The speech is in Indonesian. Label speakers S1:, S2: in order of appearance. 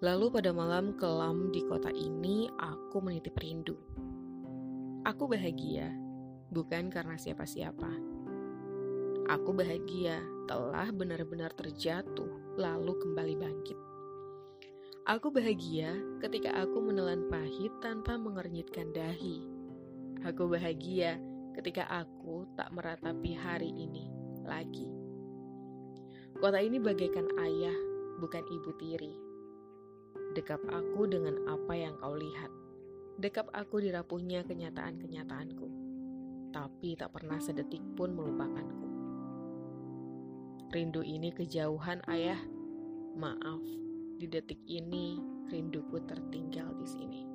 S1: Lalu pada malam kelam di kota ini, aku menitip rindu. Aku bahagia, bukan karena siapa-siapa. Aku bahagia telah benar-benar terjatuh, lalu kembali bangkit. Aku bahagia ketika aku menelan pahit tanpa mengernyitkan dahi. Aku bahagia ketika aku tak meratapi hari ini lagi. Kota ini bagaikan ayah, bukan ibu tiri Dekap aku dengan apa yang kau lihat. Dekap aku dirapuhnya kenyataan-kenyataanku. Tapi tak pernah sedetik pun melupakanku. Rindu ini kejauhan ayah. Maaf, di detik ini rinduku tertinggal di sini.